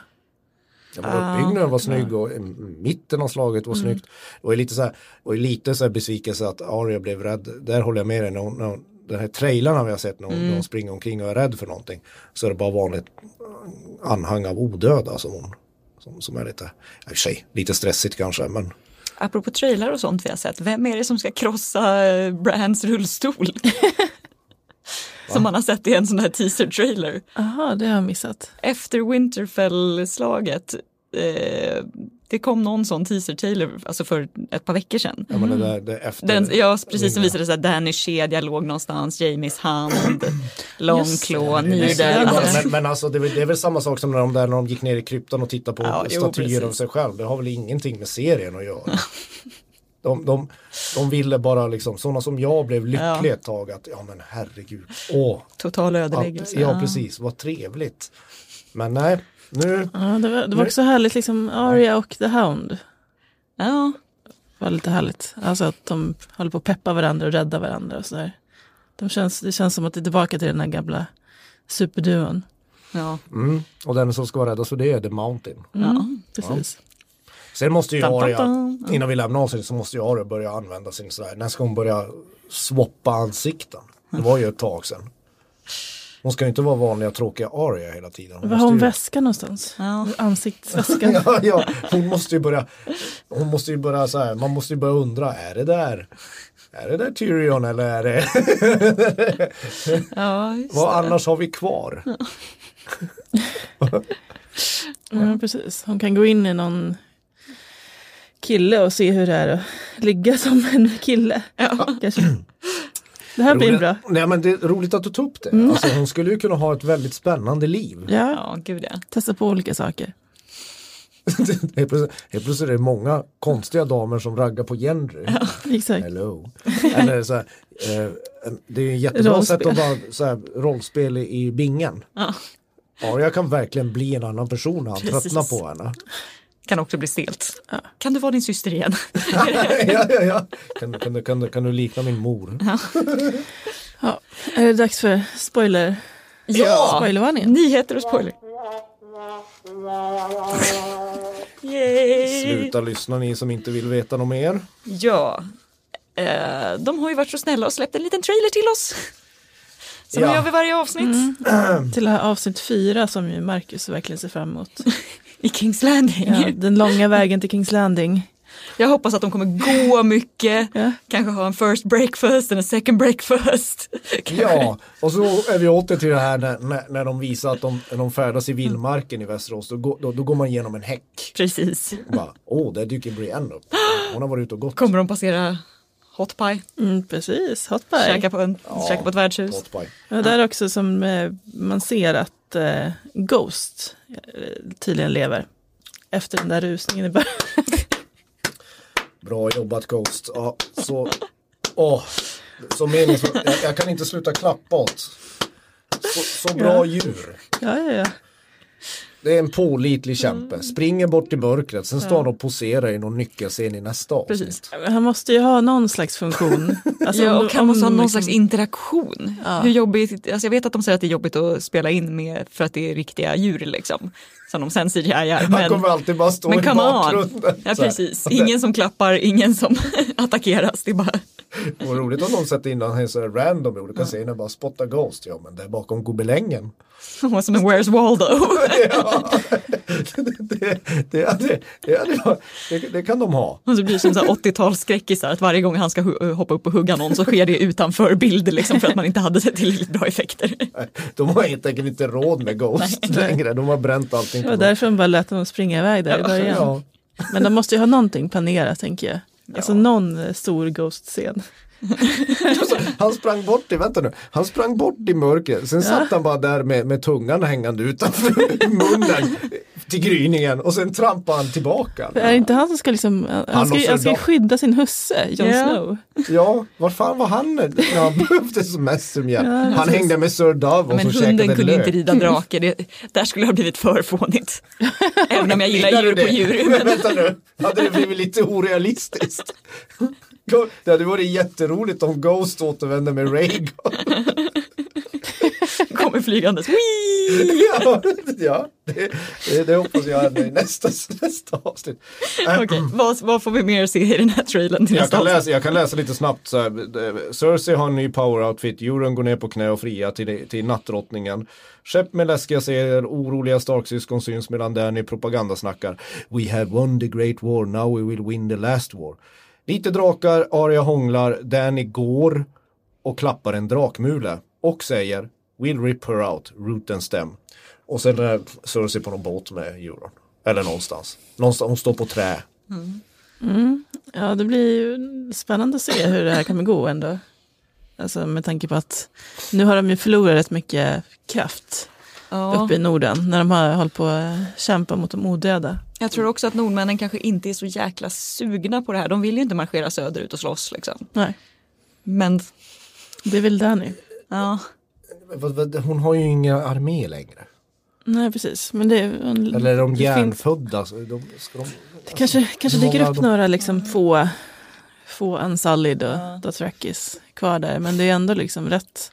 Ja, uppbyggnaden var snygg och mm, mitten av slaget var snyggt. Det var ju lite så här, var ju lite så här besvikelse att Arya blev rädd. Där håller jag med dig. När hon, när hon, den här trailarna vi har sett när hon, när hon springer omkring och är rädd för någonting. Så är det bara vanligt anhang av odöda som hon som, som är lite, i och för sig, lite stressigt kanske men Apropå trailar och sånt vi har sett, vem är det som ska krossa eh, Brands rullstol? som man har sett i en sån här teaser-trailer. Jaha, det har jag missat. Efter Winterfell-slaget, eh, det kom någon sån teaser-trailer alltså för ett par veckor sedan. det, det efter. Den, ja, precis som visade sig att Dannys kedja låg någonstans, Jamies hand, långklå, nidel. Men, men alltså det är, väl- det är väl samma sak som när de, där, när de gick ner i kryptan och tittade på Ja, jo, statyer av precis. sig själv. Det har väl ingenting med serien att göra. De, de, de ville bara liksom, sådana som jag blev lyckliga Ja. ett tag att, ja men herregud, åh, Total ödeläggelse. ja precis, vad trevligt. Men nej, nu, Ja, det, var, det var också härligt, liksom Arya och The Hound. Ja, var lite härligt. Alltså att de håller på att peppa varandra och rädda varandra och sådär. De känns, det känns som att det är tillbaka till den här gamla superduon. ja. mm, och den som ska vara räddast för det är The Mountain. Mm, Precis. Sen måste ju dam. innan vi lämnar avsnittet så måste ju Arya börja använda sin sådär, när ska hon börja swappa ansikten? Det var ju ett tag sedan. Hon ska ju inte vara vanliga tråkiga Arya hela tiden. Var har hon ju- väskan någonstans? Ja. Ansiktsväskan. ja, ja, hon måste ju börja, hon måste ju börja så här, man måste ju börja undra, är det där, är det där Tyrion eller är det, ja just vad det. annars har vi kvar? Ja, precis. Hon kan gå in i någon kille och se hur det är att ligga som en kille. Kanske. Det här blir Roligt- bra. Nej men det är roligt att du tog upp det. Alltså, hon skulle ju kunna ha ett väldigt spännande liv. Ja, Ja, gud ja. testa på olika saker. helt, plötsligt, helt plötsligt är det många konstiga damer som raggar på Gendry. Exakt. Hello. Eller så här, eh, det är ju en jättebra Rollspel. sätt att vara så här, rollspel i, bingen. Ja. Arya kan verkligen bli en annan person när han tröttnar på henne. Kan också bli stelt. Kan du vara din syster igen? ja, ja, ja. Kan, kan, du- kan, kan du likna min mor? Ja, är det dags för spoiler? Ja! Spoilervarningen? Nyheter och spoiler. Yay! Sluta lyssna ni som inte vill veta något mer. Ja. Eh, de har ju varit så snälla och släppt en liten trailer till oss. Som Ja. vi gör vid varje avsnitt. Till det här avsnitt fyra som ju Marcus verkligen ser fram emot. I Kings Landing. Ja, den långa vägen till Kings Landing. Jag hoppas att de kommer gå mycket. Ja. Kanske ha en first breakfast och en second breakfast. Ja, och så är vi åter till det här när, när, när de visar att de, när de färdas i vildmarken i Västerås. Då, går- då, då går man igenom en häck. Precis. Åh, där dyker Brienne upp. Hon har varit ute och gått. Kommer de passera Hot Pie? Mm, precis, hot pie. Käka på, en, käka på ett värdshus? Hot pie. Ja, där också som eh, man ser att eh, Ghost eh, tydligen lever. Efter den där rusningen i början. Bra jobbat Ghost. Ja, så, åh, så meningsfullt. Jag, jag kan inte sluta klappa åt. Så, så bra Ja. djur. Ja, ja, ja. Det är en pålitlig kämpe. Mm. Springer bort i mörkret. Sen står han och poserar i någon nyckelscen i nästa avsnitt. Han måste ju ha någon slags funktion. Alltså, ja, och han måste ha någon liksom- slags interaktion. Ja. Hur jobbigt, alltså jag vet att de säger att det är jobbigt att spela in med för att det är riktiga djur liksom. Som de sen CGI-ar. Han Men, kommer alltid bara stå men i on. bakgrunden. Ja precis, ingen som klappar, ingen som attackeras. Det är bara, Det var roligt om någon sätter in han så random i olika scener. Bara spotta Ghost. Ja men det är bakom gobelängen. som en Where's Waldo. ja, det, det, det, det, det, det kan de ha. Och så blir det som så här 80-talsskräckisar att varje gång han ska hoppa upp och hugga någon så sker det utanför bild liksom för att man inte hade tillräckligt bra effekter. De har helt enkelt inte råd med Ghost längre. De har bränt allting Det var därför de bara lät dem springa iväg där i början. Ja. Men de måste ju ha någonting planerat tänker jag. Alltså någon eh, stor Ghost-scen. Alltså, han sprang bort i, vänta nu, han sprang bort i mörkret. Sen satt han bara där med, med tungan hängande utanför munnen till gryningen och sen trampade han tillbaka. För är det inte han som ska liksom, han, Han ska, och han ska skydda sin husse, Jon Ja. Snow. Ja, var fan var han när han behövde som mest som hjälp? Ja, han precis. hängde med Sir och Men så hunden kunde lök. inte rida drake, det, där skulle det ha blivit för fånigt. Även om jag gillar djur på det? djur. Men Men vänta nu, hade det blivit lite orealistiskt? Det hade varit jätteroligt om Ghost återvände med Rhaegon. Flygandes. Ja, ja det, det, hoppas jag i nästa, nästa avsnitt. Äh, Okej, vad, vad får vi mer se i den här trailern till Jag nästa kan, avsnitt? läsa, jag kan läsa lite snabbt. Så här, eh, Cersei har en ny power outfit. Euron går ner på knä och fria till, till nattdrottningen. Skepp med läskiga serier, oroliga Stark-syskon syns medan Danny propagandasnackar. We have won the great war, now we will win the last war. Lite drakar, Arya hånglar, Danny går och klappar en drakmule och säger We'll rip her out, root and stem. Och sen Cersei på någon båt med Euron. Eller någonstans. någonstans hon står på trä. Ja, det blir ju spännande att se hur det här kommer gå ändå. Alltså med tanke på att nu har de ju förlorat rätt mycket kraft Ja, uppe i Norden när de har hållit på att kämpa mot de odöda. jag tror också att nordmännen kanske inte är så jäkla sugna på det här. De vill ju inte marschera söderut och slåss liksom. Nej, Men det vill Danny. ja, Hon har ju ingen armé längre. Nej, precis. Men det, Eller är de det finns, hjärnfödda? Så de, ska de, det kanske, kanske hur dyker upp dem- några liksom få, få Unsullied och Dothrakis kvar där. Men det är ändå liksom rätt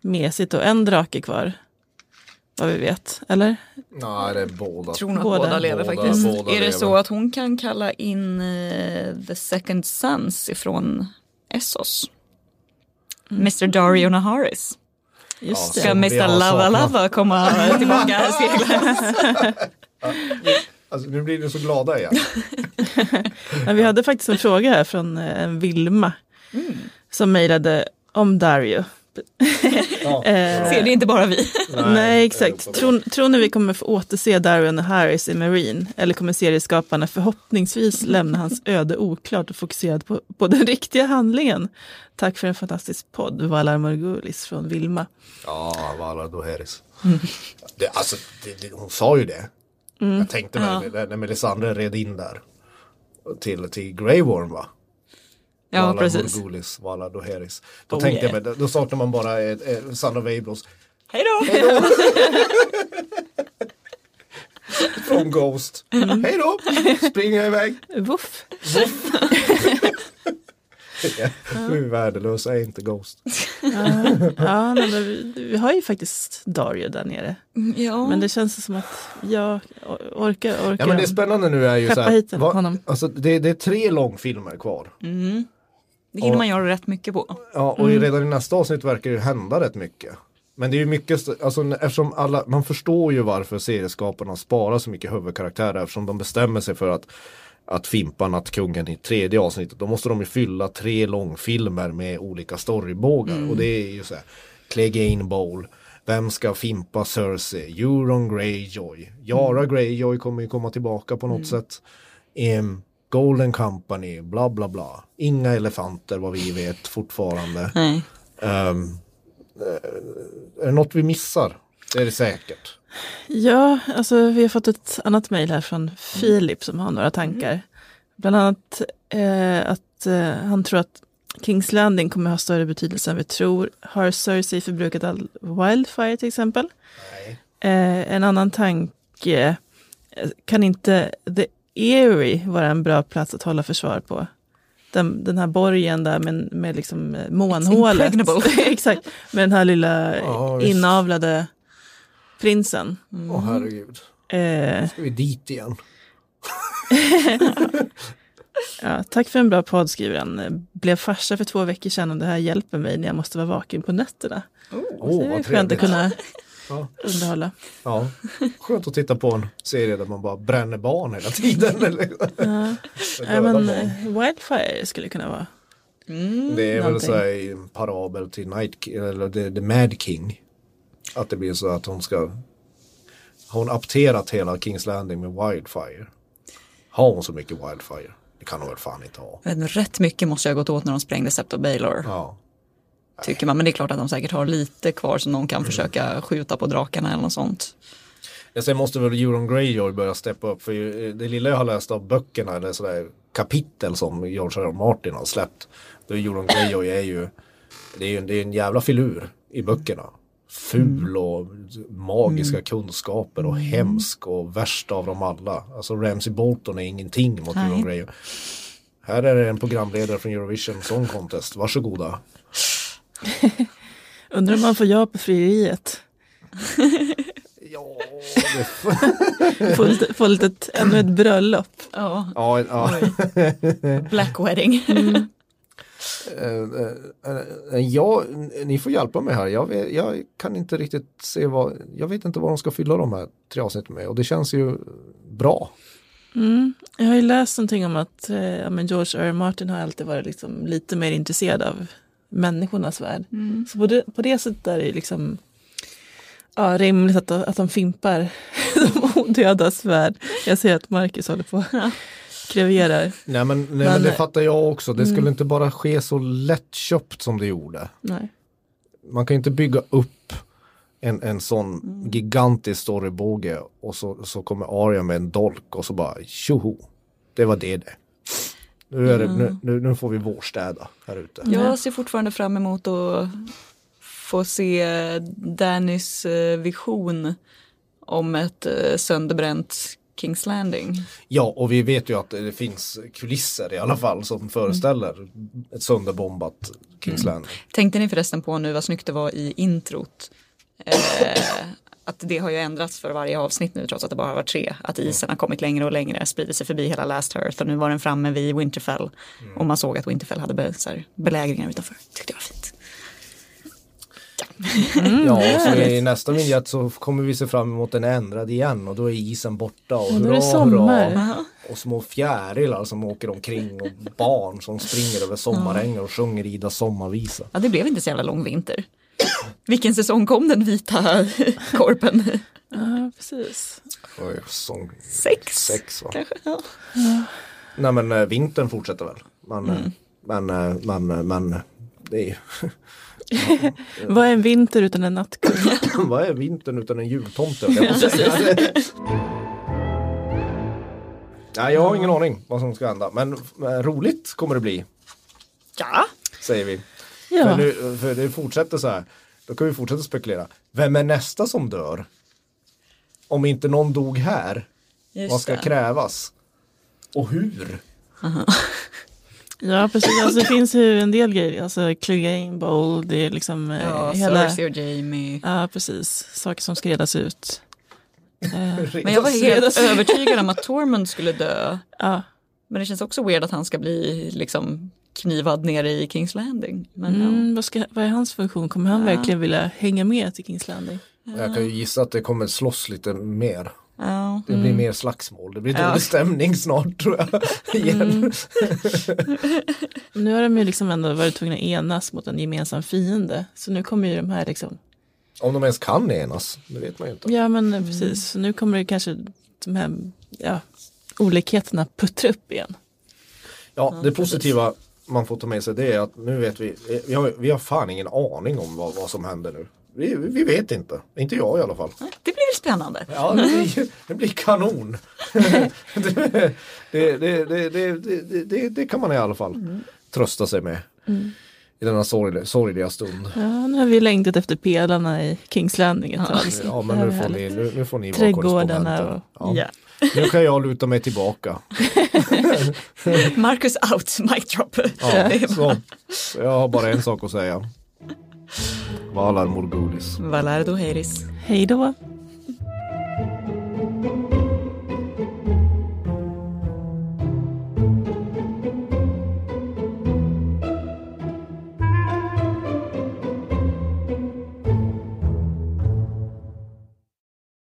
mesigt och en drake kvar. Vad vi vet, eller? Nej, det är båda. tror nog att Båda. båda, lever Båda- faktiskt. båda är det lever. så att hon kan kalla in eh, The Second Sons ifrån Essos? Mr Dario Naharis. Just Ja, Ska Mr Lava. Lava komma tillbaka segla? Alltså, nu blir ni så glada igen. Ja, vi hade faktiskt en fråga här från eh, en Vilma som mejlade om Dario. Ja, Eh, Ser det inte bara vi? Nej, exakt. Tror, tror ni vi kommer få återse Darwin och Harris i Marine? Eller kommer serieskaparna förhoppningsvis lämna hans öde oklart och fokuserad på, på den riktiga handlingen? Tack för en fantastisk podd, Valar Morgulis från Vilma. Ja, Valar Doheris. Det, alltså, det, det, hon sa ju det. Jag tänkte när, när Melisandre red in där. Till, till Grey Worm va? Ja, Vala precis. Morgulis, Vala Doheris. Då Oh, tänkte yeah. jag, då, saknar man bara eh, eh, of Abros. Hej då! Från Ghost. Mm. Hej då! Springer jag iväg. Woof. Hur värdelös är inte Ghost? Ja, nej, men vi, vi har ju faktiskt Dario där nere. Ja. Men det känns som att jag or- orkar, orkar. Ja men det spännande nu är ju så här, hit honom. alltså, det, det är tre långfilmer kvar. Mm. Det hinner man göra rätt mycket på. Ja, och redan i nästa avsnitt verkar det hända rätt mycket. Men det är ju mycket, alltså eftersom alla, man förstår ju varför serieskaparna sparar så mycket huvudkaraktärer eftersom de bestämmer sig för att att fimpa nattkungen i tredje avsnittet. Då måste de ju fylla tre långfilmer med olika storybågar och det är ju så här Clegane Bowl vem ska fimpa Cersei? Euron Greyjoy. Yara Greyjoy kommer ju komma tillbaka på något sätt. Em, Golden Company, bla bla bla. Inga elefanter vad vi vet fortfarande. Nej. Eh, är det något vi missar? Det är det säkert. Ja, alltså vi har fått ett annat mejl här från Filip som har några tankar. Bland annat eh, att eh, han tror att Kings Landing kommer ha större betydelse än vi tror. Har Cersei förbrukat all Wildfire till exempel? Eh, en annan tanke, eh, kan inte The Erie vara en bra plats att hålla försvar på? Den, den här borgen där med, med liksom eh, månhålet. Exakt, med den här lilla Ja, inavlade prinsen. Åh herregud. Eh, Ska vi dit igen? ja, tack för en bra podd skriver han. Blev farsa för två veckor sedan och det här hjälper mig när jag måste vara vaken på nätterna. Åh, är vad skönt trevligt. att kunna Ja. underhålla. Ja, skönt att titta på en serie där man bara bränner barn hela tiden. eller? Ja. Ja, men, eh, Wildfire skulle kunna vara. Mm. Det är väl någonting. så här en parabel till Night King, eller the, the Mad King. Att det blir så att hon ska Har hon apterat hela Kings Landing med Wildfire? Har hon så mycket Wildfire? Det kan hon väl fan inte ha. Rätt mycket måste jag ha gått åt när de sprängde Septo Baylor. Ja. Tycker man. Men det är klart att de säkert har lite kvar som någon kan försöka skjuta på drakarna eller något sånt. Ja, sen måste väl Euron Greyjoy börja steppa upp. För ju- det lilla jag har läst av böckerna eller sådär kapitel som George R. R. Martin har släppt. Då är Euron Greyjoy är ju det är ju det är en jävla filur i böckerna. Ful och magiska kunskaper och hemsk och värst av dem alla. Alltså Ramsey Bolton är ingenting mot Nej. Euron Greyjoy. Här är det en programledare från Eurovision Song Contest. Varsågoda. Undrar om man får ja på frieriet. Ja, Få lite, få lite ett, ännu ett bröllop. Ja, ja, ja. Black Wedding. Eh, eh, eh, ja, ni får hjälpa mig här. Jag, vet, jag kan inte riktigt se vad, jag vet inte vad de ska fylla de här tre avsnitten med och det känns ju bra. Mm. Jag har ju läst någonting om att eh, George R. R. Martin har alltid varit liksom lite mer intresserad av människornas värld. Så på det, på det sättet är det ju liksom ja, rimligt att, att de fimpar de odödas värld. Jag ser att Marcus håller på och kreverar. Nej men, nej, men, Men- det fattar jag också. Det skulle inte bara ske så lättköpt som det gjorde. Nej. Man kan inte bygga upp en, en sån gigantisk storybåge och så, så kommer Arya med en dolk och så bara tjoho. Det var det det. Nu, är det, nu, nu, nu får vi vårstäda här ute. Jag ser fortfarande fram emot att få se Dannys eh, vision om ett eh, sönderbränt Kings Landing. Ja, och vi vet ju att det finns kulisser i alla fall som föreställer ett sönderbombat Kings Landing. Tänkte ni förresten på nu vad snyggt det var i introt? Eh, att det har ju ändrats för varje avsnitt nu trots att det bara var tre. Att isen har kommit längre och längre, sprider sig förbi hela Last Earth och nu var den framme vid Winterfell. Och man såg att Winterfell hade be, så här, belägringar utanför. Tyckte jag var fint. Ja, och så i nästa vignett så kommer vi se fram emot den ändrad igen och då är isen borta och Och nu är det hurra, sommar. hurra. Och små fjärilar som åker omkring och barn som springer över sommarängar och sjunger Ida sommarvisa. Ja, det blev inte så jävla lång vinter. Vilken säsong kom den vita korpen? Ja, precis. Oj, sång Sex? sex va? Kanske? Ja. Nej men eh, vintern fortsätter väl. Men, eh, men, eh, men, eh, men det är ju Vad är en vinter utan en nattkung? Vad är vintern utan en jultomte? jag. Nej, jag har ingen aning vad som ska hända. Men roligt kommer det bli. Ja, säger vi. Ja. För, nu, för det fortsätter så här. Då kan vi fortsätta spekulera. Vem är nästa som dör? Om inte någon dog här, just vad ska det. krävas? Och hur? Ja, precis. Alltså, det finns ju en del grejer. Alltså Clegane Bowl, det är liksom eh, Ja, hela... Cersei och Jamie. Ja, precis. Saker som ska redas ut. Eh, Men jag var helt övertygad om att Tormund skulle dö. ja. Men det känns också weird att han ska bli liksom knivad nere i Kings Landing. Men Mm, vad, ska, vad är hans funktion? Kommer han verkligen vilja hänga med till Kings Landing? Jag kan ju gissa att det kommer slåss lite mer. ja. ja. Det blir mer slagsmål. Det blir Ja. Mm. dålig stämning snart tror jag. Igen. Men nu har de ju liksom ändå varit tvungna att enas mot en gemensam fiende. Så nu kommer ju de här liksom, Om de ens kan enas, det vet man ju inte. ja men eh, precis, så nu kommer det kanske de här ja, olikheterna puttra upp igen. Ja, det positiva man får ta med sig det är att nu vet vi, vi har, vi har fan ingen aning om vad, vad som händer nu. Vi, vi vet inte, inte jag i alla fall. Det blir spännande. Ja, det blir, det blir kanon. det, det, det, kan man i alla fall trösta sig med. I denna sorgliga, sorgliga stund. Ja, nu har vi längtat efter pelarna i Kings Landing ett tag. Ja, men nu får ni, nu, nu får ni vara korrespondenter. och- Ja. Ja. Nu kan jag luta mig tillbaka. Marcus out, mic drop. Ja, så. Jag har bara en sak att säga. Valar Morgulis. Valar du Doheris. Hej då.